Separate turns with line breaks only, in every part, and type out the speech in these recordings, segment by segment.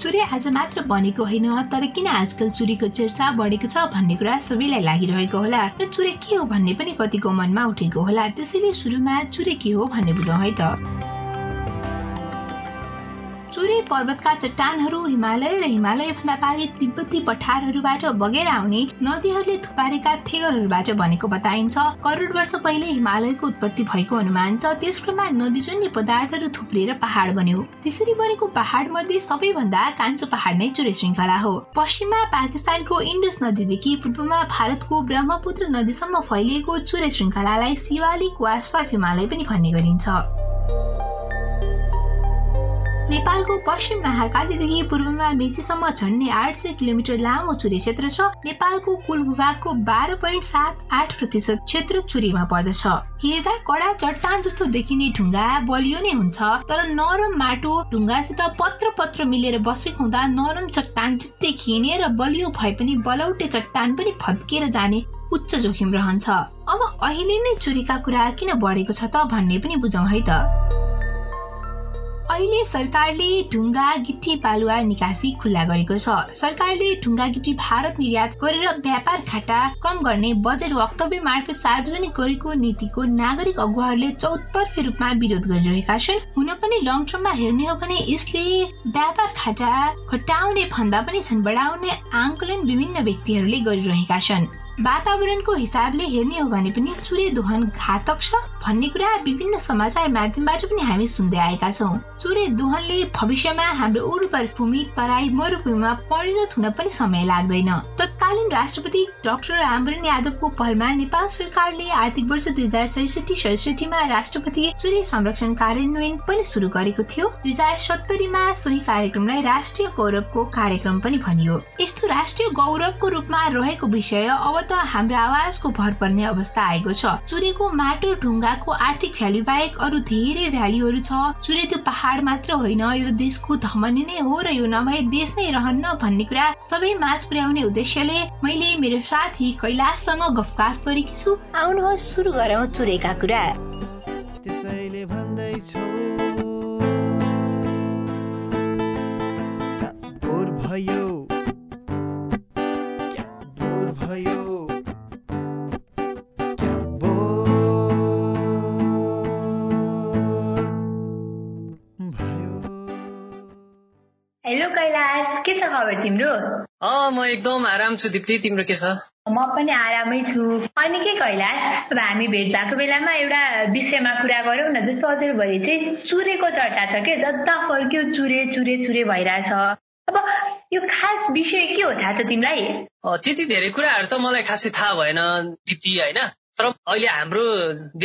चुरे आज मात्र बनेको होइन तर किन आजकल चुरीको चर्चा बढेको छ भन्ने कुरा सबैलाई लागिरहेको होला र चुरे के हो भन्ने पनि कतिको मनमा उठेको होला त्यसैले सुरुमा चुरे के हो भन्ने बुझौँ है त। पर्वतका चट्टानहरू हिमालय र हिमालय भन्दा पारि तिब्बती पठारहरूबाट बगेर आउने नदीहरूले थुपारेका थेगरहरूबाट बनेको बताइन्छ। करोड वर्ष पहिले हिमालयको उत्पत्ति भएको अनुमान छ। त्यस क्रममा नदीजन्य पदार्थहरू थुप्रिएर पहाड बन्यो। त्यसरी बनेको पहाड मध्ये सबैभन्दा कान्छो पहाड नै चुरे श्रृङ्खला हो। पश्चिममा पाकिस्तानको इन्डस नदीदेखि पूर्वमा भारतको ब्रह्मपुत्र नदीसम्म फैलिएको चुरे श्रृङ्खलालाई शिवालिक वा सब हिमालय पनि भन्ने गरिन्छ। नेपालको पश्चिम महाकालीदेखि पूर्वमा मेचीसम्म झन्डै आठ सय किलोमिटर लामो चुरे क्षेत्र छ। नेपालको कुल भूभागको बाह्र पोइन्ट सात आठ प्रतिशत क्षेत्र चुरीमा पर्दछ। हेर्दा कडा चट्टान जस्तो देखिने ढुङ्गा बलियो नै हुन्छ तर नरम माटो ढुङ्गासित पत्र पत्र मिलेर बसेको हुँदा नरम चट्टान छिट्टै खिने र बलियो भए पनि बलौटे चट्टान पनि फत्किएर जाने उच्च जोखिम रहन्छ। अब अहिले नै चुरीका कुरा किन बढेको छ त भन्ने पनि बुझौँ है त। अहिले सरकारले ढुङ्गा गिटी बालुवा निकासी खुल्ला गरेको छ। सरकारले ढुङ्गा गिटी भारत निर्यात गरेर व्यापार घाटा कम गर्ने बजेट वक्तव्य मार्फत सार्वजनिक गरेको नीतिको नागरिक अगुवाहरूले चौतर्फी रूपमा विरोध गरिरहेका छन्। हुन पनि लङ टर्ममा हेर्ने हो भने यसले व्यापार घाटा घटाउने भन्दा पनि छन् बढाउने आङ्कलन विभिन्न व्यक्तिहरूले गरिरहेका छन्। वातावरणको हिसाबले हेर्ने हो भने पनि चुरे दोहन घातक छ भन्ने कुरा विभिन्न समाचार माध्यमबाट पनि हामी सुन्दै आएका छौँ। चुरे दोहनले भविष्यमा हाम्रो उर्वर भूमि तराई मरुभूमिमा परिणत हुन पनि समय लाग्दैन। तत्कालीन राष्ट्रपति डाक्टर रामवरण यादवको पहलमा नेपाल सरकारले आर्थिक वर्ष दुई हजार छैसठी सडसठीमा राष्ट्रपति चुरे संरक्षण कार्यान्वयन पनि सुरु गरेको थियो। दुई हजार सत्तरीमा सोही कार्यक्रमलाई राष्ट्रिय गौरवको कार्यक्रम पनि भनियो। यस्तो राष्ट्रिय गौरवको रूपमा रहेको विषय अब त हाम्रो आवाजको भर पर्ने अवस्था आएको छ। चुरेको माटो ढुङ्गाको आर्थिक भ्यालु बाहेक अरू धेरै भ्यालुहरू छ। चुरे त्यो पहाड मात्र होइन यो देशको धमनी नै हो र यो नभए देश नै रहन्न भन्ने कुरा सबै माझ पुर्याउने उद्देश्यले मैले मेरो साथी कैलाशसँग गफगाफ गरेकी छु। आउनुहोस् सुरु गरौँ चुरेका कुरा। त्यसैले भन्दैछु भयो।
खबर तिम्रो?
अँ म एकदम आराम छु दिप्ती तिम्रो के छ?
म पनि आरामै छु। अनि के कैलाश अब हामी भेट भएको बेलामा एउटा विषयमा कुरा गरौँ न जस्तो हजुरभरि चाहिँ चुरेको चर्चा छ के? जता फर्क्यो चुरे चुरे चुरे भइरहेछ। अब यो खास विषय के हो थाहा छ तिमीलाई?
त्यति धेरै कुराहरू त मलाई खासै थाहा भएन दिप्ती होइन? तर अहिले हाम्रो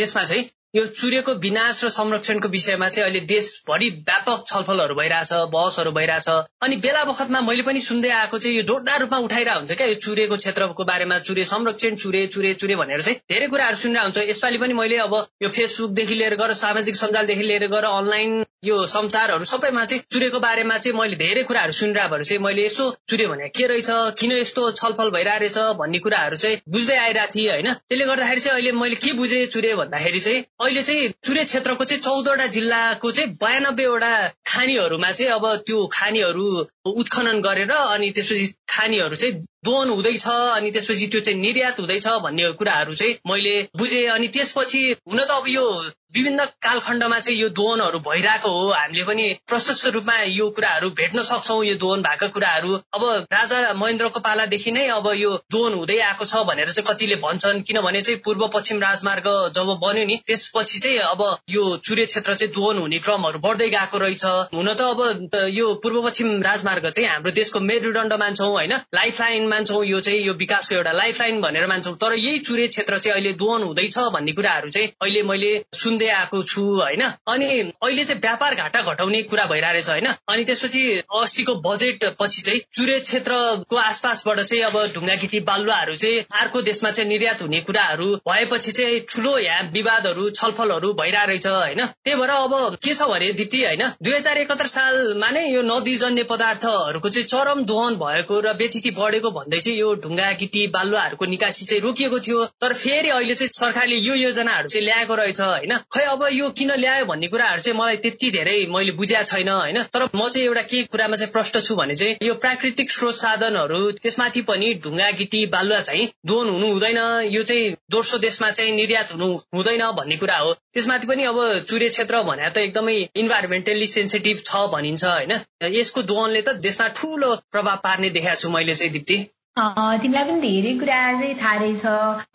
देशमा चाहिँ यो चुरेको विनाश र संरक्षणको विषयमा चाहिँ अहिले देशभरि व्यापक छलफलहरू भइरहेछ बहसहरू भइरहेछ। अनि बेला बखतमा मैले पनि सुन्दै आएको चाहिँ यो जोरदार रूपमा उठाइरहेको हुन्छ क्या यो चुरेको क्षेत्रको बारेमा चुरे संरक्षण चुरे चुरे चुरे भनेर चाहिँ धेरै कुराहरू सुनिरहेको हुन्छ। यसपालि पनि मैले अब यो फेसबुकदेखि लिएर गएर सामाजिक सञ्जालदेखि लिएर गएर अनलाइन यो समाचारहरू सबैमा चाहिँ चुरेको बारेमा चाहिँ मैले धेरै कुराहरू सुनिरहेको चाहिँ मैले यसो चुरे भने के रहेछ किन यस्तो छलफल भइरहेको रहेछ भन्ने कुराहरू चाहिँ बुझ्दै आइरहेको थिएँ होइन? त्यसले गर्दाखेरि चाहिँ अहिले मैले के बुझेँ चुरे भन्दाखेरि चाहिँ अहिले चाहिँ चुरे क्षेत्रको चाहिँ चौधवटा जिल्लाको चाहिँ बयानब्बेवटा खानीहरूमा चाहिँ अब त्यो खानीहरू उत्खनन गरेर अनि त्यसपछि खानीहरू चाहिँ दोहन हुँदैछ अनि त्यसपछि त्यो चाहिँ निर्यात हुँदैछ भन्ने कुराहरू चाहिँ मैले बुझेँ अनि त्यसपछि हुन त अब यो विभिन्न कालखण्डमा चाहिँ यो दोहनहरू भइरहेको हो। हामीले पनि प्रशस्त रूपमा यो कुराहरू भेट्न सक्छौ यो दोहन भएको कुराहरू। अब राजा महेन्द्रको पालादेखि नै अब यो दोहन हुँदै आएको छ भनेर चाहिँ कतिले भन्छन् किनभने चाहिँ पूर्व पश्चिम राजमार्ग जब बन्यो नि त्यसपछि चाहिँ अब यो चुरे क्षेत्र चाहिँ दोहन हुने क्रमहरू बढ्दै गएको रहेछ। हुन त अब यो पूर्व पश्चिम राजमार्ग चाहिँ हाम्रो देशको मेरुदण्ड मान्छौँ होइन? लाइफ लाइन मान्छौँ यो चाहिँ यो विकासको एउटा लाइफ लाइन भनेर मान्छौँ। तर यही चुरे क्षेत्र चाहिँ अहिले दोहन हुँदैछ भन्ने कुराहरू चाहिँ अहिले मैले सुन्दै आएको छु होइन? अनि अहिले चाहिँ व्यापार घाटा घटाउने कुरा भइरहेछ होइन? अनि त्यसपछि अस्तिको बजेट पछि चाहिँ चुरे क्षेत्रको आसपासबाट चाहिँ अब ढुङ्गा गिटी बालुवाहरू चाहिँ अर्को देशमा चाहिँ निर्यात हुने कुराहरू भएपछि चाहिँ ठुलो यहाँ विवादहरू छलफलहरू भइरहेछ होइन? त्यही भएर अब के छ भने दिदी होइन? दुई हजार एकहत्तर सालमा नै यो नदीजन्य पदार्थहरूको चाहिँ चरम दोहन भएको र व्यतिथि बढेको भन्दै चाहिँ यो ढुङ्गा गिटी बालुवाहरूको निकासी चाहिँ रोकिएको थियो। तर फेरि अहिले चाहिँ सरकारले यो योजनाहरू चाहिँ ल्याएको रहेछ होइन? खै अब यो किन ल्यायो भन्ने कुराहरू चाहिँ मलाई त्यति धेरै मैले बुझ्या छैन होइन? तर म चाहिँ एउटा के कुरामा चाहिँ प्रष्ट छु भने चाहिँ यो प्राकृतिक स्रोत साधनहरू त्यसमाथि पनि ढुङ्गा गिटी बालुवा चाहिँ दोहन हुनु हुँदैन। यो चाहिँ दोस्रो देशमा चाहिँ निर्यात हुनु हुँदैन भन्ने कुरा हो। त्यसमाथि पनि अब चुरे क्षेत्र भने त एकदमै इन्भाइरोमेन्टली सेन्सिटिभ छ भनिन्छ होइन? यसको दोहनले त देशमा ठुलो प्रभाव पार्ने देखाएको छु मैले चाहिँ दिप्ती।
तिमीलाई पनि धेरै कुरा चाहिँ थाहा रहेछ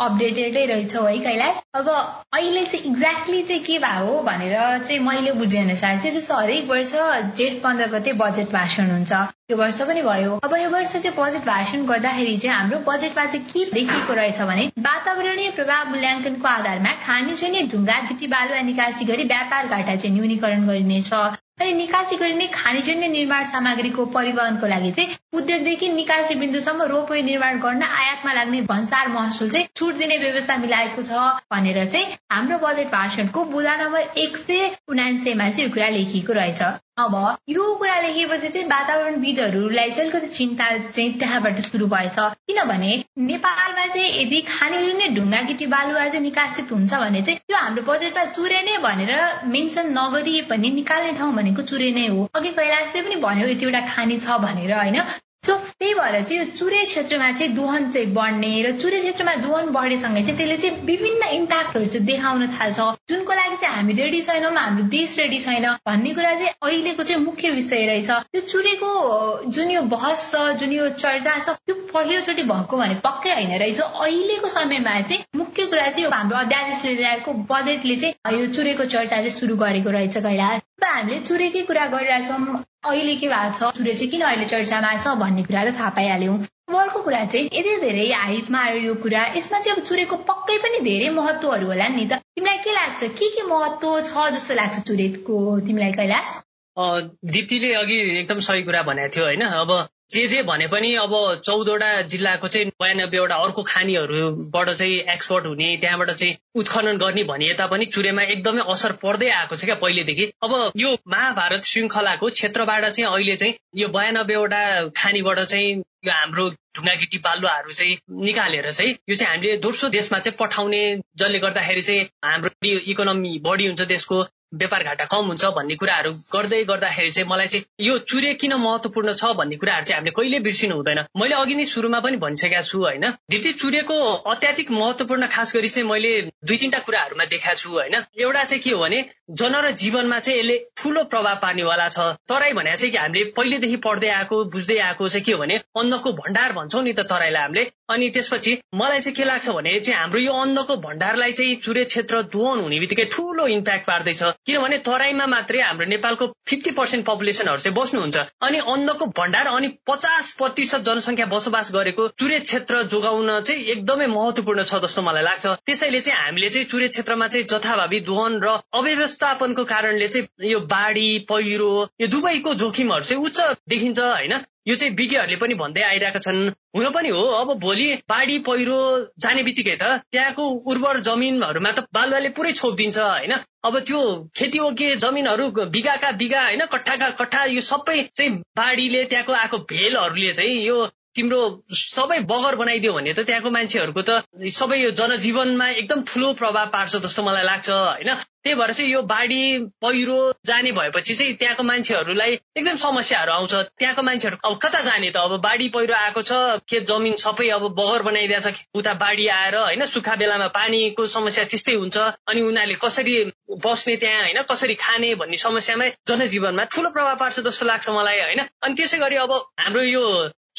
अपडेटेडै रहेछौ है कैलाश। अब अहिले चाहिँ एक्ज्याक्टली चाहिँ के भयो भनेर चाहिँ मैले बुझे अनुसार चाहिँ जस्तो हरेक वर्ष जेठ पन्ध्र गते बजेट भाषण हुन्छ। यो वर्ष पनि भयो। अब यो वर्ष चाहिँ बजेट भाषण गर्दाखेरि चाहिँ हाम्रो बजेटमा चाहिँ के लेखिएको रहेछ भने वातावरणीय प्रभाव मूल्याङ्कनको आधारमा खाने चाहिँ ढुङ्गा गिटी बालुवा निकासी गरी व्यापार घाटा चाहिँ न्यूनीकरण गरिनेछ। अनि निकासी गरिने खानेजन्य निर्माण सामग्रीको परिवहनको लागि चाहिँ उद्योगदेखि निकासी बिन्दुसम्म रोपवे निर्माण गर्न आयातमा लाग्ने भन्सार महसुल चाहिँ छुट दिने व्यवस्था मिलाएको छ भनेर चाहिँ हाम्रो बजेट भाषणको बुदा नम्बर एक सय उनान्सयमा चाहिँ यो कुरा लेखिएको रहेछ। अब यो कुरा लेखेपछि चाहिँ वातावरणविदहरूलाई चाहिँ अलिकति चिन्ता चाहिँ त्यहाँबाट सुरु भएछ। किनभने नेपालमा चाहिँ यदि खाने ढुङ्गा गिटी बालुवा चाहिँ निकासित हुन्छ भने चाहिँ यो हाम्रो बजेटमा चुरे नै भनेर मेन्सन नगरिए पनि निकाल्ने ठाउँ भनेको चुरे नै हो। अघि कैलाशले पनि भन्यो यति एउटा खाने छ भनेर होइन? सो त्यही भएर चाहिँ यो चुरे क्षेत्रमा चाहिँ दोहन चाहिँ बढ्ने र चुरे क्षेत्रमा दोहन बढेसँगै चाहिँ त्यसले चाहिँ विभिन्न इम्प्याक्टहरू चाहिँ देखाउन थाल्छ। जुनको लागि चाहिँ हामी रेडी छैनौँ हाम्रो देश रेडी छैन भन्ने कुरा चाहिँ अहिलेको चाहिँ मुख्य विषय रहेछ। यो चुरेको जुन यो बहस छ जुन यो चर्चा छ त्यो पहिलोचोटि भएको भने पक्कै होइन रहेछ। अहिलेको समयमा चाहिँ मुख्य कुरा चाहिँ हाम्रो अध्यादेशले ल्याएको बजेटले चाहिँ यो चुरेको चर्चा चाहिँ सुरु गरेको रहेछ कैलाश। हामीले चुरेकै कुरा गरिरहेछौँ। अहिले के भएको छ? चुरे चाहिँ किन अहिले चर्चामा छ भन्ने कुरा त थाहा पाइहाल्यौँ। अर्को कुरा चाहिँ यति धेरै हाइपमा आयो यो कुरा। यसमा चाहिँ अब चुरेको पक्कै पनि धेरै महत्वहरू होला नि त। तिमीलाई के लाग्छ? के के महत्व छ जस्तो लाग्छ चुरेको तिमीलाई कैलाश?
दिप्तीले अघि एकदम सही कुरा भनेको थियो होइन। अब जे जे भने पनि अब चौधवटा जिल्लाको चाहिँ बयानब्बेवटा अर्को खानीहरूबाट चाहिँ एक्सपोर्ट हुने त्यहाँबाट चाहिँ उत्खनन गर्ने भनिए तापनि चुरेमा एकदमै असर पर्दै आएको छ क्या पहिलेदेखि। अब यो महाभारत श्रृङ्खलाको क्षेत्रबाट चाहिँ अहिले चाहिँ यो बयानब्बेवटा खानीबाट चाहिँ यो हाम्रो ढुङ्गागिटी बालुवाहरू चाहिँ निकालेर चाहिँ यो चाहिँ हामीले दोस्रो देशमा चाहिँ पठाउने जसले गर्दाखेरि चाहिँ हाम्रो इकोनोमी बढी हुन्छ देशको। व्यापार घाटा कम हुन्छ भन्ने कुराहरू गर्दै गर्दाखेरि चाहिँ मलाई चाहिँ यो चुरे किन महत्वपूर्ण छ भन्ने कुराहरू चाहिँ हामीले कहिले बिर्सिनु हुँदैन। मैले अघि नै सुरुमा पनि भनिसकेका छु होइन? दिप्ती चुरेको अत्याधिक महत्वपूर्ण खास गरी चाहिँ मैले दुई तिनवटा कुराहरूमा देखाएको छु होइन? एउटा चाहिँ के हो भने जनर जीवनमा चाहिँ यसले ठुलो प्रभाव पार्नेवाला छ। तराई भने चाहिँ कि हामीले पहिलेदेखि पढ्दै आएको बुझ्दै आएको चाहिँ के हो भने अन्नको भण्डार भन्छौँ नि त तराईलाई हामीले। अनि त्यसपछि मलाई चाहिँ के लाग्छ भने चाहिँ हाम्रो यो अन्नको भण्डारलाई चाहिँ चुरे क्षेत्र दोहन हुने बित्तिकै ठुलो इम्प्याक्ट पार्दैछ। किनभने तराईमा मात्रै हाम्रो नेपालको फिफ्टी पर्सेन्ट पपुलेसनहरू चाहिँ बस्नुहुन्छ। अनि अन्नको भण्डार अनि पचास प्रतिशत जनसङ्ख्या बसोबास गरेको चुरे क्षेत्र जोगाउन चाहिँ एकदमै महत्वपूर्ण छ जस्तो मलाई लाग्छ। त्यसैले चाहिँ हामीले चाहिँ चुरे क्षेत्रमा चाहिँ जथाभावी दोहन र अव्यवस्थापनको कारणले चाहिँ यो बाढी पहिरो यो दुवैको जोखिमहरू चाहिँ उच्च देखिन्छ होइन? यो चाहिँ विज्ञहरूले पनि भन्दै आइरहेका छन्। हुन पनि हो अब भोलि बाढी पहिरो जाने बित्तिकै त त्यहाँको उर्वर जमिनहरूमा त बालुवाले पुरै छोपिदिन्छ होइन? अब त्यो खेतीयोग्य जमिनहरू बिगाका बिगा होइन? कट्ठाका कट्ठा यो सबै चाहिँ बाढीले त्यहाँको आएको भेलहरूले चाहिँ यो तिम्रो सबै बगर बनाइदियो भने त त्यहाँको मान्छेहरूको त सबै यो जनजीवनमा एकदम ठुलो प्रभाव पार्छ जस्तो मलाई लाग्छ होइन? त्यही भएर चाहिँ यो बाढी पहिरो जाने भएपछि चाहिँ त्यहाँको मान्छेहरूलाई एकदम समस्याहरू आउँछ। त्यहाँको मान्छेहरू अब कता जाने त? अब बाढी पहिरो आएको छ खेत जमिन सबै अब बगर बनाइदिएको छ। उता बाढी आएर होइन सुक्खा बेलामा पानीको समस्या त्यस्तै हुन्छ। अनि उनीहरूले कसरी बस्ने त्यहाँ होइन कसरी खाने भन्ने समस्यामै जनजीवनमा ठुलो प्रभाव पार्छ जस्तो लाग्छ मलाई होइन? अनि त्यसै गरी अब हाम्रो यो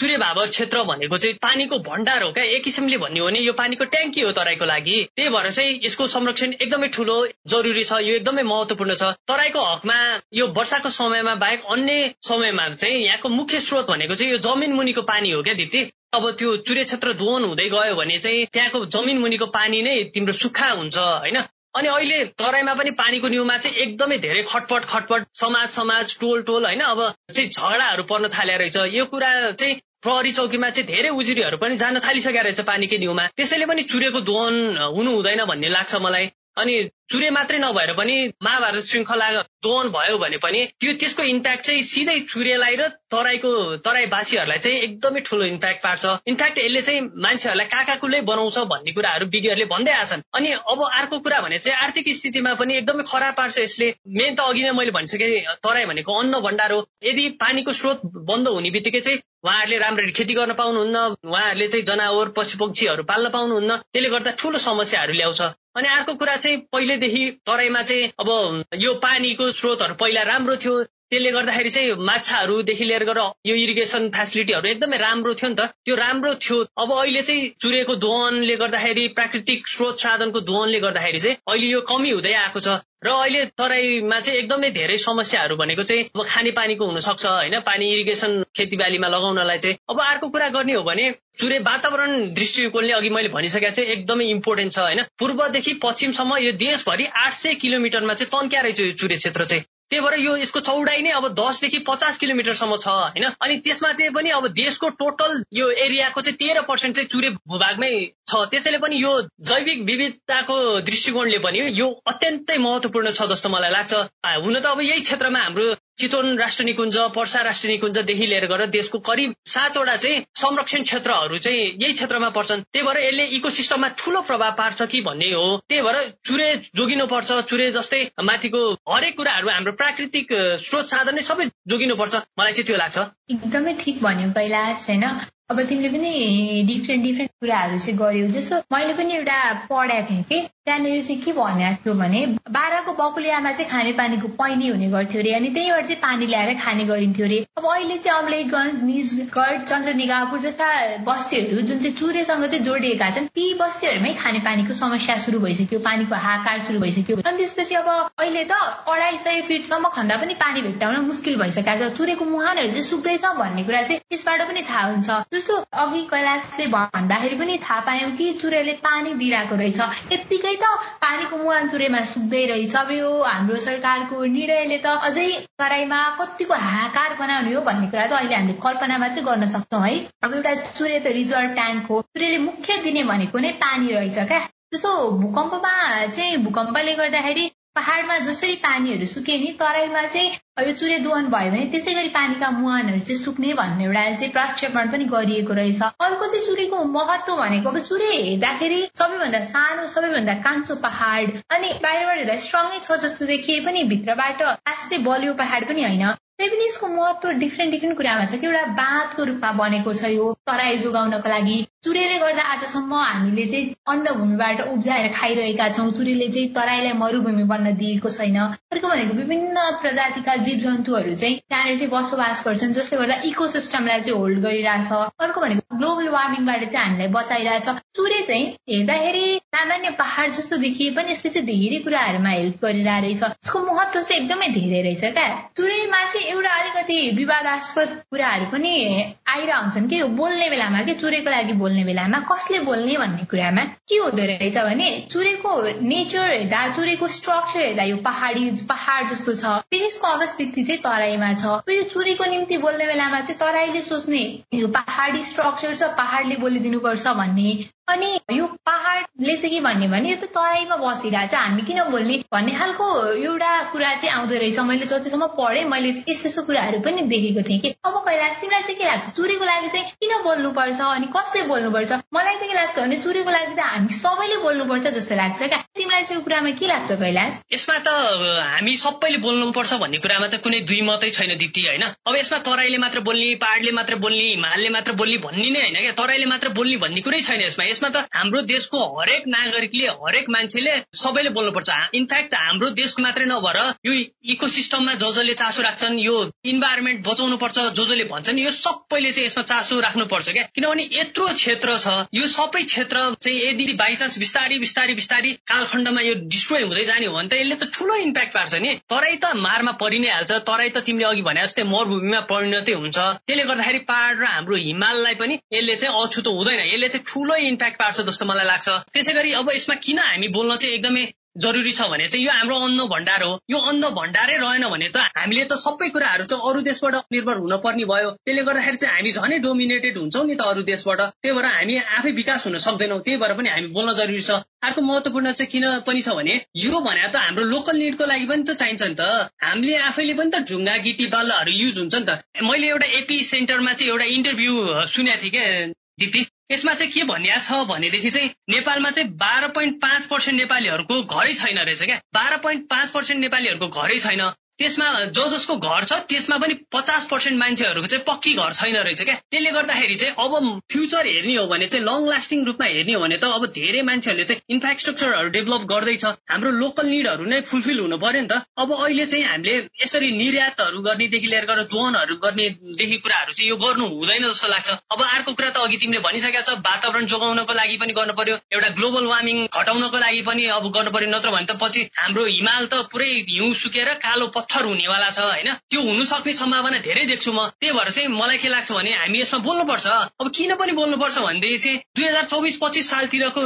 सूर्य भावर क्षेत्र भनेको चाहिँ पानीको भण्डार हो क्या? एक किसिमले भन्ने हो भने यो पानीको ट्याङ्की हो तराईको लागि। त्यही भएर चाहिँ यसको संरक्षण एकदमै ठुलो जरुरी छ। यो एकदमै महत्वपूर्ण छ। तराईको हकमा यो वर्षाको समयमा बाहेक अन्य समयमा चाहिँ यहाँको मुख्य स्रोत भनेको चाहिँ यो जमिन मुनिको पानी हो क्या दिदी? अब त्यो चुरे क्षेत्र दोहन हुँदै गयो भने चाहिँ त्यहाँको जमिन मुनिको पानी नै तिम्रो सुक्खा हुन्छ होइन? अनि अहिले तराईमा पनि पानीको न्युमा चाहिँ एकदमै धेरै खटपट खटपट समाज समाज टोल टोल होइन? अब चाहिँ झगडाहरू पर्न थाले रहेछ। यो कुरा चाहिँ प्रहरी चौकीमा चाहिँ धेरै उजुरीहरू पनि जान थालिसकेको रहेछ पानीकै न्युमा त्यसैले पनि चुरेको दोहन हुनु हुँदैन भन्ने लाग्छ मलाई। अनि चुरे मात्रै नभएर पनि महाभारत श्रृङ्खला दोहन भयो भने पनि त्यो त्यसको इम्प्याक्ट चाहिँ सिधै चुरेलाई र तराईको तराईवासीहरूलाई चाहिँ एकदमै ठुलो इम्प्याक्ट पार्छ। इनफ्याक्ट यसले चाहिँ मान्छेहरूलाई काकाकुलै बनाउँछ भन्ने कुराहरू विज्ञहरूले भन्दै आछन् अनि अब अर्को कुरा भने चाहिँ आर्थिक स्थितिमा पनि एकदमै खराब पार्छ यसले। मेन त अघि नै मैले भनिसकेँ तराई भनेको अन्न भण्डार हो। यदि पानीको स्रोत बन्द हुने बित्तिकै चाहिँ उहाँहरूले राम्ररी खेती गर्न पाउनुहुन्न उहाँहरूले चाहिँ जनावर पशु पक्षीहरू पाल्न पाउनुहुन्न। त्यसले गर्दा ठुलो समस्याहरू ल्याउँछ। अनि अर्को कुरा चाहिँ पहिलेदेखि तराईमा चाहिँ अब यो पानीको स्रोतहरू पहिला राम्रो थियो। त्यसले गर्दाखेरि चाहिँ माछाहरूदेखि लिएर गएर यो इरिगेसन फेसिलिटीहरू एकदमै राम्रो थियो नि त। त्यो राम्रो थियो। अब अहिले चाहिँ चुरेको दोहनले गर्दाखेरि प्राकृतिक स्रोत साधनको दोहनले गर्दाखेरि चाहिँ अहिले यो कमी हुँदै आएको छ। र अहिले तराईमा चाहिँ एकदमै धेरै समस्याहरू भनेको चाहिँ अब खाने पानीको हुनसक्छ होइन? पानी इरिगेसन खेतीबालीमा लगाउनलाई चाहिँ। अब अर्को कुरा गर्ने हो भने चुरे वातावरण दृष्टिकोणले अघि मैले भनिसकेको चाहिँ एकदमै इम्पोर्टेन्ट छ होइन? पूर्वदेखि पश्चिमसम्म यो देशभरि आठ सय किलोमिटरमा चाहिँ तन्क्या रहेछ यो चुरे क्षेत्र चाहिँ। त्यही भएर यो यसको चौडाइ नै अब दसदेखि पचास किलोमिटरसम्म छ होइन? अनि त्यसमा चाहिँ पनि अब देशको टोटल यो एरियाको चाहिँ तेह्र पर्सेन्ट चाहिँ चुरे भूभागमै छ। त्यसैले पनि यो जैविक विविधताको दृष्टिकोणले पनि यो अत्यन्तै महत्वपूर्ण छ जस्तो मलाई लाग्छ। हुन त अब यही क्षेत्रमा हाम्रो चितवन राष्ट्र निकुञ्ज पर्सा राष्ट्र निकुञ्जदेखि लिएर गएर देशको करिब सातवटा चाहिँ संरक्षण क्षेत्रहरू चाहिँ यही क्षेत्रमा पर्छन्। त्यही भएर यसले इकोसिस्टममा ठुलो प्रभाव पार्छ कि भन्ने हो। त्यही भएर चुरे जोगिनुपर्छ चुरे जस्तै माथिको हरेक कुराहरू हाम्रो प्राकृतिक स्रोत साधन नै सबै जोगिनुपर्छ। मलाई चाहिँ त्यो लाग्छ।
एकदमै ठिक भन्यो कैलाश होइन अब तिमीले पनि डिफ्रेन्ट डिफ्रेन्ट कुराहरू चाहिँ गर्यौ। जस्तो मैले पनि एउटा पढाएको थिएँ कि त्यहाँनिर चाहिँ के भनेको थियो भने बाह्रको बकुलियामा चाहिँ खानेपानीको पैनी हुने गर्थ्यो अरे अनि त्यहीबाट चाहिँ पानी ल्याएर खाने गरिन्थ्यो अरे अब अहिले चाहिँ अमलेखगञ्ज निजगढ चन्द्रनिगापुर जस्ता बस्तीहरू जुन चाहिँ चुरेसँग चाहिँ जोडिएका छन् ती बस्तीहरूमै खानेपानीको समस्या सुरु भइसक्यो पानीको हाकार सुरु भइसक्यो। अनि त्यसपछि अब अहिले त अढाई सय फिटसम्म खन्दा पनि पानी भेट्टाउन मुस्किल भइसकेको छ। चुरेको मुहानहरू चाहिँ सुक्दैछ भन्ने कुरा चाहिँ त्यसबाट पनि थाहा हुन्छ। जस्तो अघि कैलाशले भन्दाखेरि पनि थाहा पायौँ कि चुरेले पानी दिइरहेको रहेछ। यत्तिकै त पानीको मुहान चुरेमा सुक्दै रहेछ अब यो हाम्रो सरकारको निर्णयले त अझै तराईमा कतिको हाहाकार बनाउने हो भन्ने कुरा त अहिले हामीले कल्पना मात्रै गर्न सक्छौँ है। अब एउटा चुरे त रिजर्भ ट्याङ्क हो। चुरेले मुख्य दिने भनेको नै पानी रहेछ क्या। जस्तो भूकम्पमा चाहिँ भूकम्पले गर्दाखेरि पहाडमा जसरी पानीहरू सुके नि तराईमा चाहिँ यो चुरे दोहन भयो भने त्यसै गरी पानीका मुहानहरू चाहिँ सुक्ने भन्ने एउटा चाहिँ प्रक्षेपण पनि गरिएको रहेछ। अर्को चाहिँ चुरेको महत्व भनेको अब चुरे हेर्दाखेरि सबैभन्दा सानो सबैभन्दा कान्छो पहाड अनि बाहिरबाट हेर्दा स्ट्रङै छ जस्तो देखिए पनि भित्रबाट खासै बलियो पहाड पनि होइन। त्यही पनि यसको महत्व डिफ्रेन्ट डिफ्रेन्ट कुरामा छ कि एउटा बाँधको रूपमा बनेको छ यो तराई जोगाउनको लागि। चुरेले गर्दा आजसम्म हामीले चाहिँ अन्नभूमिबाट उब्जाएर खाइरहेका छौँ। चुरेले चाहिँ तराईलाई मरुभूमि बन्न दिएको छैन। अर्को भनेको विभिन्न प्रजातिका जीव जन्तुहरू चाहिँ त्यहाँनिर चाहिँ बसोबास गर्छन् जसले गर्दा इको सिस्टमलाई चाहिँ होल्ड गरिरहेछ। अर्को भनेको ग्लोबल वार्मिङबाट चाहिँ हामीलाई बचाइरहेछ। चुरे चाहिँ हेर्दाखेरि सामान्य पहाड जस्तो देखिए पनि यसले चाहिँ धेरै कुराहरूमा हेल्प गरिरहेछ। यसको महत्व चाहिँ एकदमै धेरै रहेछ क्या। चुरेमा चाहिँ एउटा अलिकति विवादास्पद कुराहरू पनि आइरहन्छन् हुन्छन् कि बोल्ने बेलामा कि चुरेको लागि बोल्ने बेलामा कसले बोल्ने भन्ने कुरामा के हुँदो रहेछ भने चुरेको नेचर हेर्दा चुरेको स्ट्रक्चर हेर्दा यो पहाडी पहाड जस्तो छ त्यसको अवस्थिति चाहिँ तराईमा छ। यो चुरेको निम्ति बोल्ने बेलामा चाहिँ तराईले सोच्ने यो पहाडी स्ट्रक्चर छ पहाडले बोलिदिनुपर्छ भन्ने अनि यो पहाडले चाहिँ के भन्ने भने यो त तराईमा बसिरहेछ। हामी किन बोल्ने? भन्ने खालको एउटा कुरा चाहिँ आउँदो रहेछ। मैले जतिसम्म पढेँ मैले यस्तो यस्तो कुराहरू पनि देखेको थिएँ कि अब कैलाश तिमीलाई चाहिँ के लाग्छ? चुरेको लागि चाहिँ किन बोल्नुपर्छ? अनि कसले बोल्नुपर्छ? मलाई चाहिँ के लाग्छ भने चुरेको लागि त हामी सबैले बोल्नुपर्छ जस्तो लाग्छ क्या। तिमीलाई चाहिँ कुरामा के लाग्छ कैलाश?
यसमा त हामी सबैले बोल्नुपर्छ भन्ने कुरामा त कुनै दुई मतै छैन दिदी होइन? अब यसमा तराईले मात्र बोल्ने पहाडले मात्र बोल्ने हिमालले मात्र बोल्ने भन्ने नै होइन क्या। तराईले मात्र बोल्ने भन्ने कुरै छैन यसमा। यसमा त हाम्रो देशको हरेक नागरिकले हरेक मान्छेले सबैले बोल्नुपर्छ। इनफ्याक्ट हाम्रो देशको मात्रै नभएर यो इको सिस्टममा जो जसले चासो राख्छन् यो इन्भाइरोमेन्ट बचाउनु पर्छ जो जसले भन्छन् यो सबैले चाहिँ यसमा चासो राख्नुपर्छ क्या? किनभने यत्रो क्षेत्र छ यो सबै क्षेत्र चाहिँ यदि बाइचान्स बिस्तारी बिस्तारी बिस्तारी कालखण्डमा यो डिस्ट्रोय हुँदै जाने हो भने त यसले त ठुलो इम्प्याक्ट पार्छ नि। तराई त मारमा परि नै हाल्छ तराई त तिमीले अघि भने जस्तै मरुभूमिमा परिणतै हुन्छ। त्यसले गर्दाखेरि पहाड र हाम्रो हिमाललाई पनि यसले चाहिँ अछुतो हुँदैन। यसले चाहिँ ठुलो इम्प्याक्ट पार्छ जस्तो मलाई लाग्छ। त्यसै गरी अब यसमा किन हामी बोल्न चाहिँ एकदमै जरुरी छ भने चाहिँ यो हाम्रो अन्न भण्डार हो। यो अन्न भण्डारै रहेन भने त हामीले त सबै कुराहरू चाहिँ अरू देशबाट निर्भर हुन पर्ने भयो। त्यसले गर्दाखेरि चाहिँ हामी झनै डोमिनेटेड हुन्छौँ नि त अरू देशबाट। त्यही भएर हामी आफै विकास हुन सक्दैनौँ। त्यही भएर पनि हामी बोल्न जरुरी छ। अर्को महत्वपूर्ण चाहिँ किन पनि छ भने यो भने त हाम्रो लोकल निडको लागि पनि त चाहिन्छ नि त। हामीले आफैले पनि त ढुङ्गा गिटी बाल्लाहरू युज हुन्छ नि त। मैले एउटा एपी सेन्टरमा चाहिँ एउटा इन्टरभ्यू सुनेको थिएँ क्या दिप्ती। यसमा चाहिँ के भनिया छ भनेदेखि चाहिँ नेपालमा चाहिँ बाह्र पोइन्ट पाँच पर्सेन्ट नेपालीहरूको घरै छैन रहेछ क्या। बाह्र पोइन्ट पाँच पर्सेन्ट नेपालीहरूको घरै छैन। त्यसमा जो जसको घर छ त्यसमा पनि पचास पर्सेन्ट मान्छेहरूको चाहिँ पक्की घर छैन रहेछ क्या। त्यसले गर्दाखेरि चाहिँ अब फ्युचर हेर्ने हो भने चाहिँ लङ लास्टिङ रूपमा हेर्ने हो भने त अब धेरै मान्छेहरूले चाहिँ इन्फ्रास्ट्रक्चरहरू डेभलप गर्दैछ। हाम्रो लोकल निडहरू नै फुलफिल हुनु पर्यो नि त। अब अहिले चाहिँ हामीले यसरी निर्यातहरू गर्नेदेखि लिएर गरेर दोहनहरू गर्नेदेखि कुराहरू चाहिँ यो गर्नु हुँदैन जस्तो लाग्छ। अब अर्को कुरा त अघि तिमीले भनिसकेका छ वातावरण जोगाउनको लागि पनि गर्नु पर्यो। एउटा ग्लोबल वार्मिङ घटाउनको लागि पनि अब गर्नु पर्यो। नत्र भने त पछि हाम्रो हिमाल त पुरै हिउँ सुकेर कालो पत्थर हुनेवाला छ होइन? त्यो हुनु सक्ने सम्भावना धेरै देख्छु म। त्यही भएर चाहिँ मलाई के लाग्छ भने हामी यसमा बोल्नुपर्छ। अब किन पनि बोल्नुपर्छ भनेदेखि चाहिँ दुई हजार चौबिस पच्चिस सालतिरको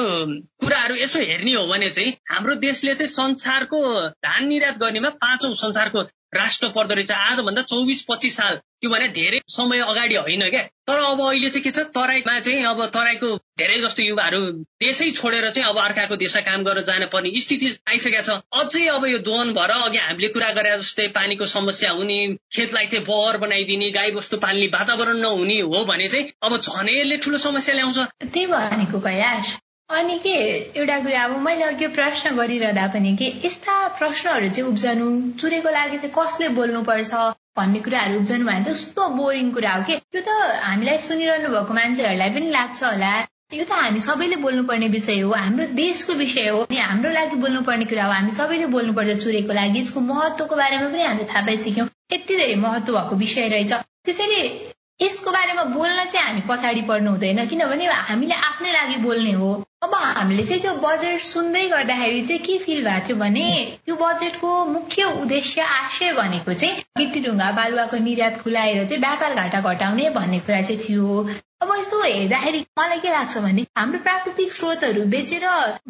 कुराहरू यसो हेर्ने हो भने चाहिँ हाम्रो देशले चाहिँ संसारको धान निर्यात गर्नेमा पाँचौं संसारको राष्ट्र पर्दो रहेछ। आजभन्दा चौबिस पच्चिस साल। त्यो भने धेरै समय अगाडि होइन क्या? तर अब अहिले चाहिँ के छ? तराईमा चाहिँ अब तराईको धेरै जस्तो युवाहरू देशै छोडेर चाहिँ अब अर्काको देशमा काम गरेर जान पर्ने स्थिति आइसकेको छ। अझै अब यो दोहन भएर अघि हामीले कुरा गरे जस्तै पानीको समस्या हुने खेतलाई चाहिँ बहर बनाइदिने गाई बस्तु पाल्ने वातावरण नहुने हो भने चाहिँ अब झनै यसले ठुलो समस्या ल्याउँछ।
त्यही भनेको अनि के एउटा कुरा अब मैले अघि प्रश्न गरिरहँदा पनि के यस्ता प्रश्नहरू चाहिँ उब्जनु चुरेको लागि चाहिँ कसले बोल्नुपर्छ भन्ने कुराहरू उब्जनु भने चाहिँ कस्तो बोरिङ कुरा हो कि? त्यो त हामीलाई सुनिरहनु भएको मान्छेहरूलाई पनि लाग्छ होला। यो त हामी सबैले बोल्नुपर्ने विषय हो हाम्रो देशको विषय हो। अनि हाम्रो लागि बोल्नुपर्ने कुरा हो हामी सबैले बोल्नुपर्छ चुरेको लागि। यसको महत्वको बारेमा पनि हामीले थाहा पाइसक्यौँ। यति धेरै महत्व भएको विषय रहेछ। त्यसैले यसको बारेमा बोल्न चाहिँ हामी पछाडि पर्नु हुँदैन। किनभने हामीले आफ्नै लागि बोल्ने हो। अब हामीले चाहिँ त्यो बजेट सुन्दै गर्दाखेरि चाहिँ के फिल भएको थियो भने त्यो बजेटको मुख्य उद्देश्य आशय भनेको चाहिँ गिटी ढुङ्गा बालुवाको निर्यात खुलाएर चाहिँ व्यापार घाटा घटाउने भन्ने कुरा चाहिँ थियो। अब यसो हेर्दाखेरि मलाई के लाग्छ भने हाम्रो प्राकृतिक स्रोतहरू बेचेर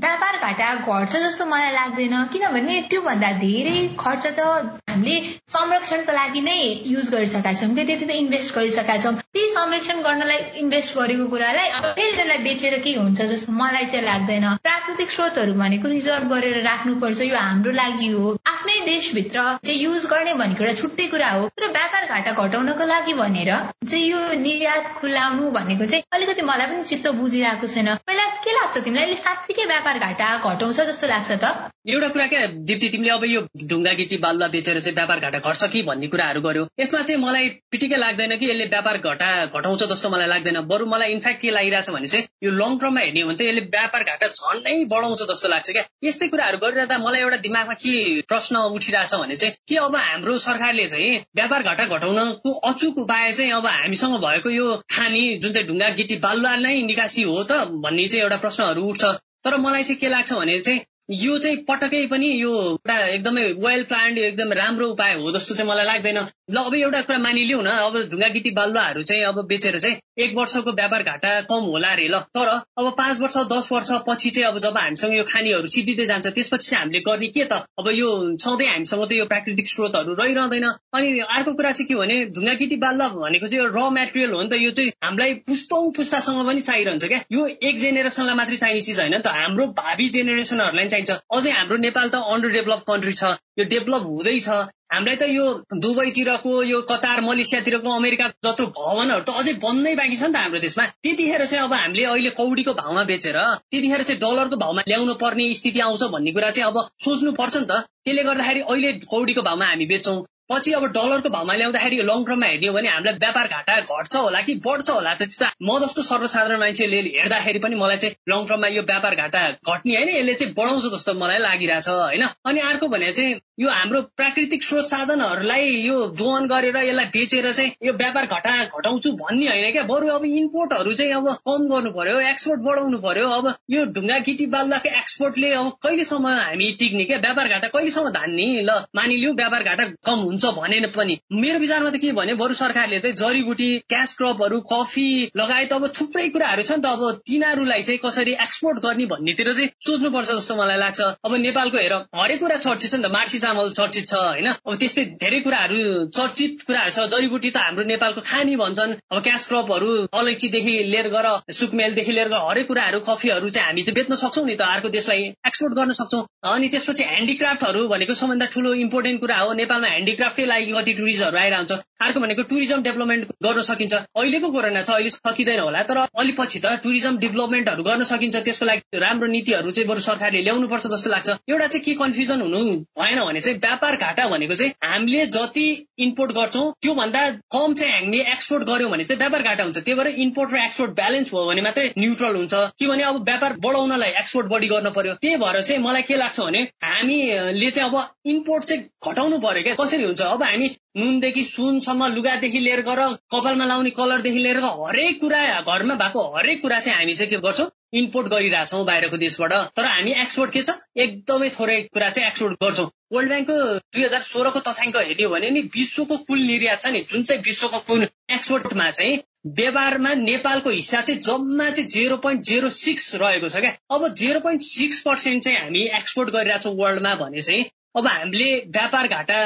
व्यापार घाटा घट्छ जस्तो मलाई लाग्दैन। किनभने त्योभन्दा धेरै खर्च त हामीले संरक्षणको लागि नै युज गरिसकेका छौँ। कि त्यति त इन्भेस्ट गरिसकेका छौँ। त्यही संरक्षण गर्नलाई इन्भेस्ट गरेको कुरालाई फेरि त्यसलाई बेचेर के हुन्छ जस्तो मलाई चाहिँ लाग्दैन। प्राकृतिक स्रोतहरू भनेको रिजर्भ गरेर राख्नुपर्छ। यो हाम्रो लागि हो। आफ्नै देशभित्र चाहिँ युज गर्ने भनेको एउटा छुट्टै कुरा हो। तर व्यापार घाटा घटाउनको लागि भनेर चाहिँ यो निर्यात खुलाउनु भनेको चाहिँ अलिकति मलाई पनि चित्त बुझिरहेको छैन। पहिला के लाग्छ तिमीलाई? साँच्चीकै व्यापार घाटा घटाउँछ जस्तो लाग्छ त।
एउटा कुरा क्या दिप्ती तिमीले अब यो ढुङ्गा गिटी बालुवा बेचेर चाहिँ व्यापार घाटा घट्छ कि भन्ने कुराहरू गर्यो। यसमा चाहिँ मलाई पिटिकै लाग्दैन कि यसले व्यापार घाटा घटाउँछ जस्तो मलाई लाग्दैन। बरु मलाई इन्फ्याक्ट के लागिरहेछ भने चाहिँ यो लङ टर्ममा हेर्ने हो भने त यसले व्यापार घाटा झन्डै बढाउँछ जस्तो लाग्छ क्या। यस्तै कुराहरू गरिरहँदा मलाई एउटा दिमागमा के प्रश्न उठिरहेछ भने चाहिँ के अब हाम्रो सरकारले चाहिँ व्यापार घाटा घटाउनको अचुक उपाय चाहिँ अब हामीसँग भएको यो खानी जुन चाहिँ ढुङ्गा गिटी बालुवा नै निकासी हो त भन्ने चाहिँ एउटा प्रश्नहरू उठ्छ। तर मलाई चाहिँ के लाग्छ भने चाहिँ यो चाहिँ पटकै पनि यो एउटा एकदमै वेल प्लान्ड एकदम राम्रो उपाय हो जस्तो चाहिँ मलाई लाग्दैन। ल अब एउटा कुरा मानिलिउ न। अब ढुङ्गा गिटी बालुवाहरू चाहिँ अब बेचेर चाहिँ एक वर्षको व्यापार घाटा कम होला अरे ल। तर अब पाँच वर्ष दस वर्ष पछि चाहिँ अब जब हामीसँग यो खानीहरू सिद्धिँदै जान्छ त्यसपछि चाहिँ हामीले गर्ने के त? अब यो सधैँ हामीसँग त यो प्राकृतिक स्रोतहरू रहिरहँदैन। अनि अर्को कुरा चाहिँ के भने ढुङ्गा गिटी बालुवा भनेको चाहिँ र मेटेरियल हो नि त। यो चाहिँ हामीलाई पुस्तौँ पुस्तासँग पनि चाहिरहन्छ क्या। यो एक जेनेरेसनलाई मात्रै चाहिने चिज होइन नि त। हाम्रो भावी जेनेरेसनहरूलाई चाहिन्छ। अझै हाम्रो नेपाल त अन्डर डेभलप कन्ट्री छ। यो डेभलप हुँदैछ हामीलाई त यो दुबईतिरको यो कतार मलेसियातिरको अमेरिका जत्रो भवनहरू त अझै बन्नै बाँकी छ नि त हाम्रो देशमा। त्यतिखेर चाहिँ अब हामीले अहिले कौडीको भाउमा बेचेर त्यतिखेर चाहिँ डलरको भाउमा ल्याउनु पर्ने स्थिति आउँछ भन्ने कुरा चाहिँ अब सोच्नु पर्छ नि त। त्यसले गर्दाखेरि अहिले कौडीको भाउमा हामी बेच्छौँ। पछि अब डलरको भाउमा ल्याउँदाखेरि लङ टर्ममा हेर्ने भने हामीलाई व्यापार घाटा घट्छ होला कि बढ्छ होला त म जस्तो सर्वसाधारण मान्छेले हेर्दाखेरि पनि मलाई चाहिँ लङ टर्ममा यो व्यापार घाटा घट्ने होइन यसले चाहिँ बढाउँछ जस्तो मलाई लागिरहेछ होइन? अनि अर्को भने चाहिँ यो हाम्रो प्राकृतिक स्रोत साधनहरूलाई यो दोहन गरेर यसलाई बेचेर चाहिँ यो व्यापार घाटा घटाउँछु भन्ने होइन क्या? बरु अब इम्पोर्टहरू चाहिँ अब कम गर्नु पर्यो एक्सपोर्ट बढाउनु पर्यो अब यो ढुङ्गा गिटी बाल्दाको एक्सपोर्टले अब कहिलेसम्म हामी टिक्ने क्या? व्यापार घाटा कहिलेसम्म धान्ने? ल मानिलिउँ व्यापार घाटा कम हुन्छ भने पनि। मेरो विचारमा त के भने बरु सरकारले चाहिँ जडीबुटी क्यास क्रपहरू कफी लगायत अब थुप्रै कुराहरू छ नि त। अब तिनीहरूलाई चाहिँ कसरी एक्सपोर्ट गर्ने भन्नेतिर चाहिँ सोच्नुपर्छ जस्तो मलाई लाग्छ। अब नेपालको हेर हरेक कुरा चर्चित छ नि त। मार्सी चामल चर्चित छ होइन? अब त्यस्तै धेरै कुराहरू चर्चित कुराहरू छ। जडीबुटी त हाम्रो नेपालको खानी भन्छन्। अब क्यास क्रपहरू अलैँचीदेखि लिएर गर सुकमेलदेखि लिएर गएर हरेक कुराहरू कफीहरू चाहिँ हामी त बेच्न सक्छौँ नि त। अर्को देशलाई एक्सपोर्ट गर्न सक्छौँ। अनि त्यसपछि ह्यान्डिक्राफ्टहरू भनेको सबभन्दा ठुलो इम्पोर्टेन्ट कुरा हो। नेपालमा ह्यान्डिक्राफ्टकै लागि कति टुरिस्टहरू आइरहन्छ। अर्को भनेको टुरिज्म डेभलपमेन्ट गर्न सकिन्छ। अहिलेको कोरोना छ अहिले सकिँदैन होला। तर अलि पछि त टुरिज्म डेभलपमेन्टहरू गर्न सकिन्छ। त्यसको लागि राम्रो नीतिहरू चाहिँ बरु सरकारले ल्याउनुपर्छ जस्तो लाग्छ। एउटा चाहिँ के कन्फ्युजन हुनु भएन भने चाहिँ व्यापार घाटा भनेको चाहिँ हामीले जति इम्पोर्ट गर्छौँ त्योभन्दा कम चाहिँ हामीले एक्सपोर्ट गर्यौँ भने चाहिँ व्यापार घाटा हुन्छ। त्यही भएर इम्पोर्ट र एक्सपोर्ट ब्यालेन्स भयो भने मात्रै न्युट्रल हुन्छ। कि भने अब व्यापार बढाउनलाई एक्सपोर्ट बढी गर्न पर्यो। त्यही भएर चाहिँ मलाई के लाग्छ भने हामीले चाहिँ अब इम्पोर्ट चाहिँ घटाउनु पर्यो क्या। कसरी हुन्छ। अब हामी नुनदेखि सुनसम्म लुगादेखि लिएर गर कपालमा लाउने कलरदेखि लिएर हरेक कुरा घरमा भएको हरेक कुरा चाहिँ हामी चाहिँ के गर्छौँ? इम्पोर्ट गरिरहेछौँ बाहिरको देशबाट। तर हामी एक्सपोर्ट के छ? एकदमै थोरै कुरा चाहिँ एक्सपोर्ट गर्छौँ। वर्ल्ड ब्याङ्कको दुई हजार सोह्रको तथ्याङ्क हेर्ने भने नि विश्वको कुल निर्यात छ नि जुन चाहिँ विश्वको कुल एक्सपोर्टमा चाहिँ व्यवहारमा नेपालको हिस्सा चाहिँ जम्मा चाहिँ जेरो पोइन्ट जेरो सिक्स रहेको छ क्या। अब जेरो पोइन्ट सिक्स पर्सेन्ट चाहिँ हामी एक्सपोर्ट गरिरहेछौँ वर्ल्डमा भने चाहिँ अब हामीले व्यापार घाटा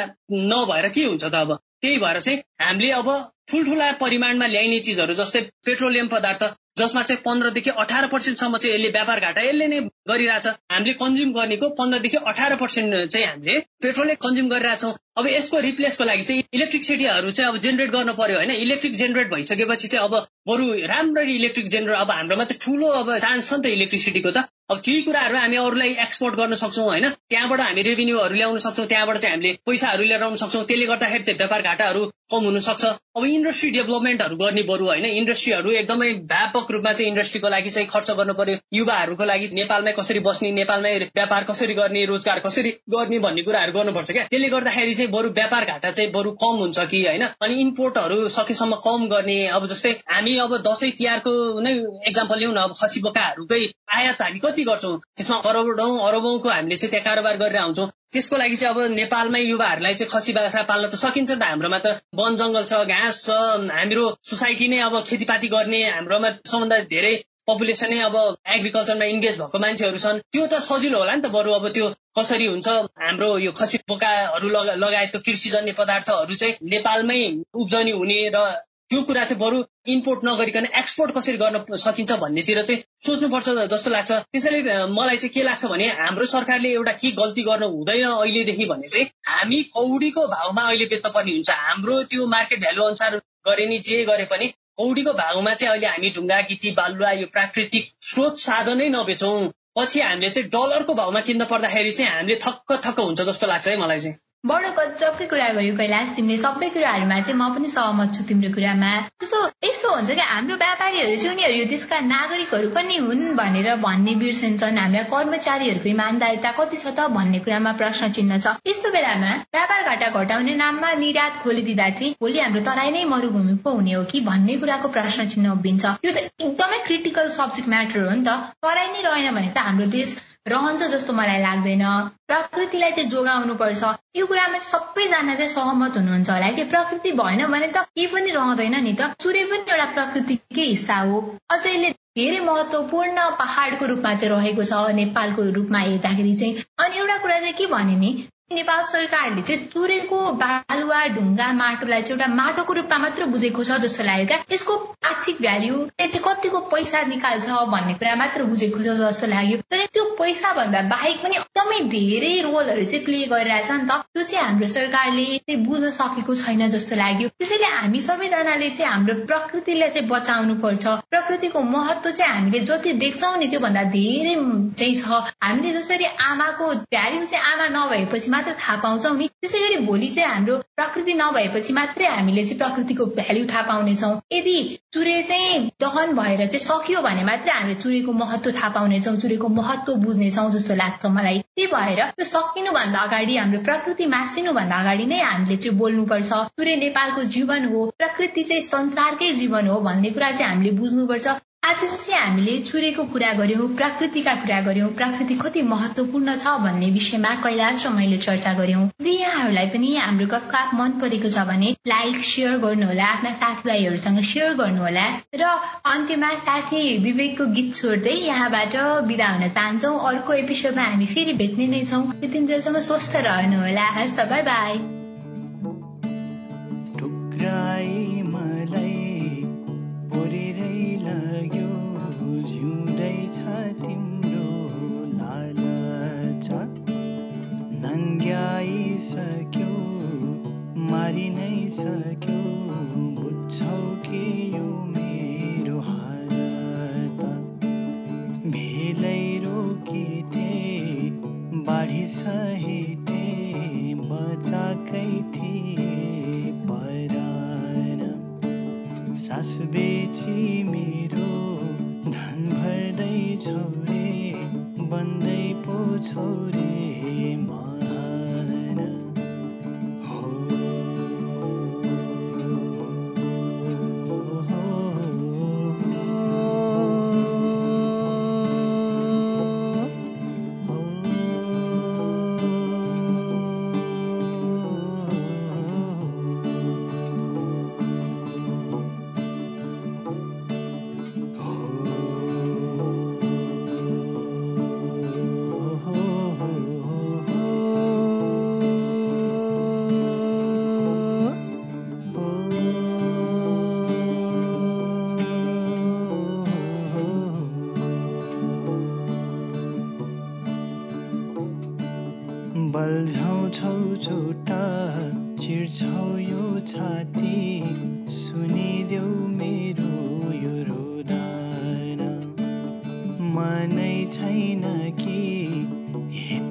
नभएर के हुन्छ त अब? त्यही भएर चाहिँ हामीले अब ठुल्ठुला परिमाणमा ल्याइने चिजहरू जस्तै पेट्रोलियम पदार्थ जसमा चाहिँ पन्ध्रदेखि अठार पर्सेन्टसम्म चाहिँ यसले व्यापार घाटा यसले नै गरिरहेछ। हामीले कन्ज्युम गर्नेको पन्ध्रदेखि अठार पर्सेन्ट चाहिँ हामीले पेट्रोलले कन्ज्युम गरिरहेछौँ। अब यसको रिप्लेसको लागि चाहिँ इलेक्ट्रिसिटीहरू चाहिँ अब जेनेरेट गर्नु पर्यो होइन। इलेक्ट्रिक जेनेरेट भइसकेपछि चाहिँ अब बरु राम्ररी इलेक्ट्रिक जेनेरेट अब हाम्रोमा त ठुलो अब चान्स छ नि त इलेक्ट्रिसिटीको त। अब त्यही कुराहरू हामी अरूलाई एक्सपोर्ट गर्न सक्छौँ होइन? त्यहाँबाट हामी रेभिन्यूहरू ल्याउन सक्छौँ त्यहाँबाट चाहिँ हामीले पैसाहरू लिएर आउन सक्छौँ। त्यसले गर्दाखेरि चाहिँ व्यापार घाटाहरू कम हुन सक्छ अब इन्डस्ट्री डेभलपमेन्टहरू गर्ने बरु होइन इन्डस्ट्रीहरू एकदमै व्यापक रूपमा चाहिँ इन्डस्ट्रीको लागि चाहिँ खर्च गर्नु पर्यो। युवाहरूको लागि नेपालमै कसरी बस्ने नेपालमै व्यापार कसरी गर्ने रोजगार कसरी गर्ने भन्ने कुराहरू गर्नुपर्छ क्या। त्यसले गर्दाखेरि चाहिँ बरु व्यापार घाटा चाहिँ बरु कम हुन्छ कि होइन? अनि इम्पोर्टहरू सकेसम्म कम गर्ने अब जस्तै हामी अब दसैँ तिहारको नै एक्जाम्पल लिउँ न अब खसी बोकाहरूकै आयात हामी कति गर्छौँ? त्यसमा करोडौँ अरबौँको हामीले चाहिँ त्यहाँ कारोबार गरेर आउँछौँ। त्यसको लागि चाहिँ अब नेपालमै युवाहरूलाई चाहिँ खसी बाख्रा पाल्न त सकिन्छ नि त हाम्रोमा त वन जङ्गल छ घाँस छ। हाम्रो सोसाइटी नै अब खेतीपाती गर्ने हाम्रोमा सबभन्दा धेरै पपुलेसनै अब एग्रिकल्चरमा इन्गेज भएको मान्छेहरू छन्। त्यो त सजिलो होला नि त बरु अब त्यो कसरी हुन्छ हाम्रो यो खसी बोकाहरू लगायतको कृषिजन्य पदार्थहरू चाहिँ नेपालमै उब्जनी हुने र त्यो कुरा चाहिँ बरु इम्पोर्ट नगरिकन एक्सपोर्ट कसरी गर्न सकिन्छ भन्नेतिर चाहिँ सोच्नुपर्छ जस्तो लाग्छ। त्यसैले मलाई चाहिँ के लाग्छ भने हाम्रो सरकारले एउटा के गल्ती गर्नु हुँदैन अहिलेदेखि भने चाहिँ हामी कौडीको भावमा अहिले बेच्न पर्ने हुन्छ। हाम्रो त्यो मार्केट भ्यालु अनुसार गरे नि जे गरे पनि कौडीको भावमा चाहिँ अहिले हामी ढुङ्गा गिटी बालुवा यो प्राकृतिक स्रोत साधनै नबेचौँ। पछि हामीले चाहिँ डलरको भावमा किन्न पर्दाखेरि चाहिँ हामीले थक्क थक्क हुन्छ जस्तो लाग्छ है मलाई चाहिँ।
बडो गजबकै कुरा गर्यो कैलाश तिमीले सबै कुराहरूमा चाहिँ म पनि सहमत छु तिम्रो कुरामा। जस्तो यस्तो हुन्छ कि हाम्रो व्यापारीहरू चाहिँ उनीहरू यो देशका नागरिकहरू पनि हुन् भनेर भन्ने बिर्सन्छन्। हाम्रा कर्मचारीहरूको इमान्दारिता कति छ त भन्ने कुरामा प्रश्न चिन्ह छ। यस्तो बेलामा व्यापार घाटा घटाउने नाममा निर्यात खोलिदिँदा चाहिँ भोलि हाम्रो तराई नै मरुभूमि पो हुने हो कि भन्ने कुराको प्रश्न चिन्ह उभिन्छ। यो त एकदमै क्रिटिकल सब्जेक्ट म्याटर हो नि त। तराई नै रहेन भने त हाम्रो देश रहन्छ जस्तो मलाई लाग्दैन। प्रकृतिलाई चाहिँ जोगाउनु पर्छ यो कुरामा सबैजना चाहिँ सहमत हुनुहुन्छ होला कि प्रकृति भएन भने त केही पनि रहँदैन नि त। सूर्य पनि एउटा प्रकृतिकै हिस्सा हो। अझ यसले धेरै महत्वपूर्ण पहाडको रूपमा चाहिँ रहेको छ नेपालको रूपमा हेर्दाखेरि चाहिँ। अनि एउटा कुरा चाहिँ के भने नि नेपाल सरकारले चाहिँ तुरेको बालुवा ढुङ्गा माटोलाई चाहिँ एउटा माटोको रूपमा मात्र बुझेको छ जस्तो लाग्यो क्या। यसको आर्थिक भ्याल्यु चाहिँ कतिको पैसा निकाल्छ भन्ने कुरा मात्र बुझेको छ जस्तो लाग्यो। तर त्यो पैसा भन्दा बाहेक पनि एकदमै धेरै रोलहरू चाहिँ प्ले गरिरहेछ नि त। त्यो चाहिँ हाम्रो सरकारले चाहिँ बुझ्न सकेको छैन जस्तो लाग्यो। त्यसैले हामी सबैजनाले चाहिँ हाम्रो प्रकृतिलाई चाहिँ बचाउनु पर्छ प्रकृतिको महत्व चाहिँ हामीले जति देख्छौँ नि त्योभन्दा धेरै चाहिँ छ। हामीले जसरी आमाको भ्याल्यु चाहिँ आमा नभएपछि मात्र थाहा पाउँछौँ। नि त्यसै गरी भोलि चाहिँ हाम्रो प्रकृति नभएपछि मात्रै हामीले चाहिँ प्रकृतिको भ्याल्यु थाहा पाउनेछौँ। यदि चुरे चाहिँ दहन भएर चाहिँ सकियो भने मात्रै हामीले चुरेको महत्व थाहा पाउनेछौँ चुरेको महत्व बुझ्नेछौँ जस्तो लाग्छ मलाई। त्यही भएर त्यो सकिनुभन्दा अगाडि हाम्रो प्रकृति मासिनुभन्दा अगाडि नै हामीले चाहिँ बोल्नुपर्छ। चुरे नेपालको जीवन हो प्रकृति चाहिँ संसारकै जीवन हो भन्ने कुरा चाहिँ हामीले बुझ्नुपर्छ।
आज चाहिँ हामीले चुरेको कुरा गर्यौँ प्रकृतिका कुरा गर्यौँ प्रकृति कति महत्वपूर्ण छ भन्ने विषयमा कैलाश र मैले चर्चा गर्यौँ यदि यहाँहरूलाई पनि हाम्रो कथा मन परेको छ भने लाइक सेयर गर्नुहोला आफ्ना साथीभाइहरूसँग सेयर गर्नुहोला र अन्त्यमा साथी विवेकको गीत छोड्दै यहाँबाट बिदा हुन चाहन्छौँ। अर्को एपिसोडमा हामी फेरि भेट्ने नै छौँ। त्यतिन्जेलसम्म स्वस्थ रहनुहोला। हस् त बाई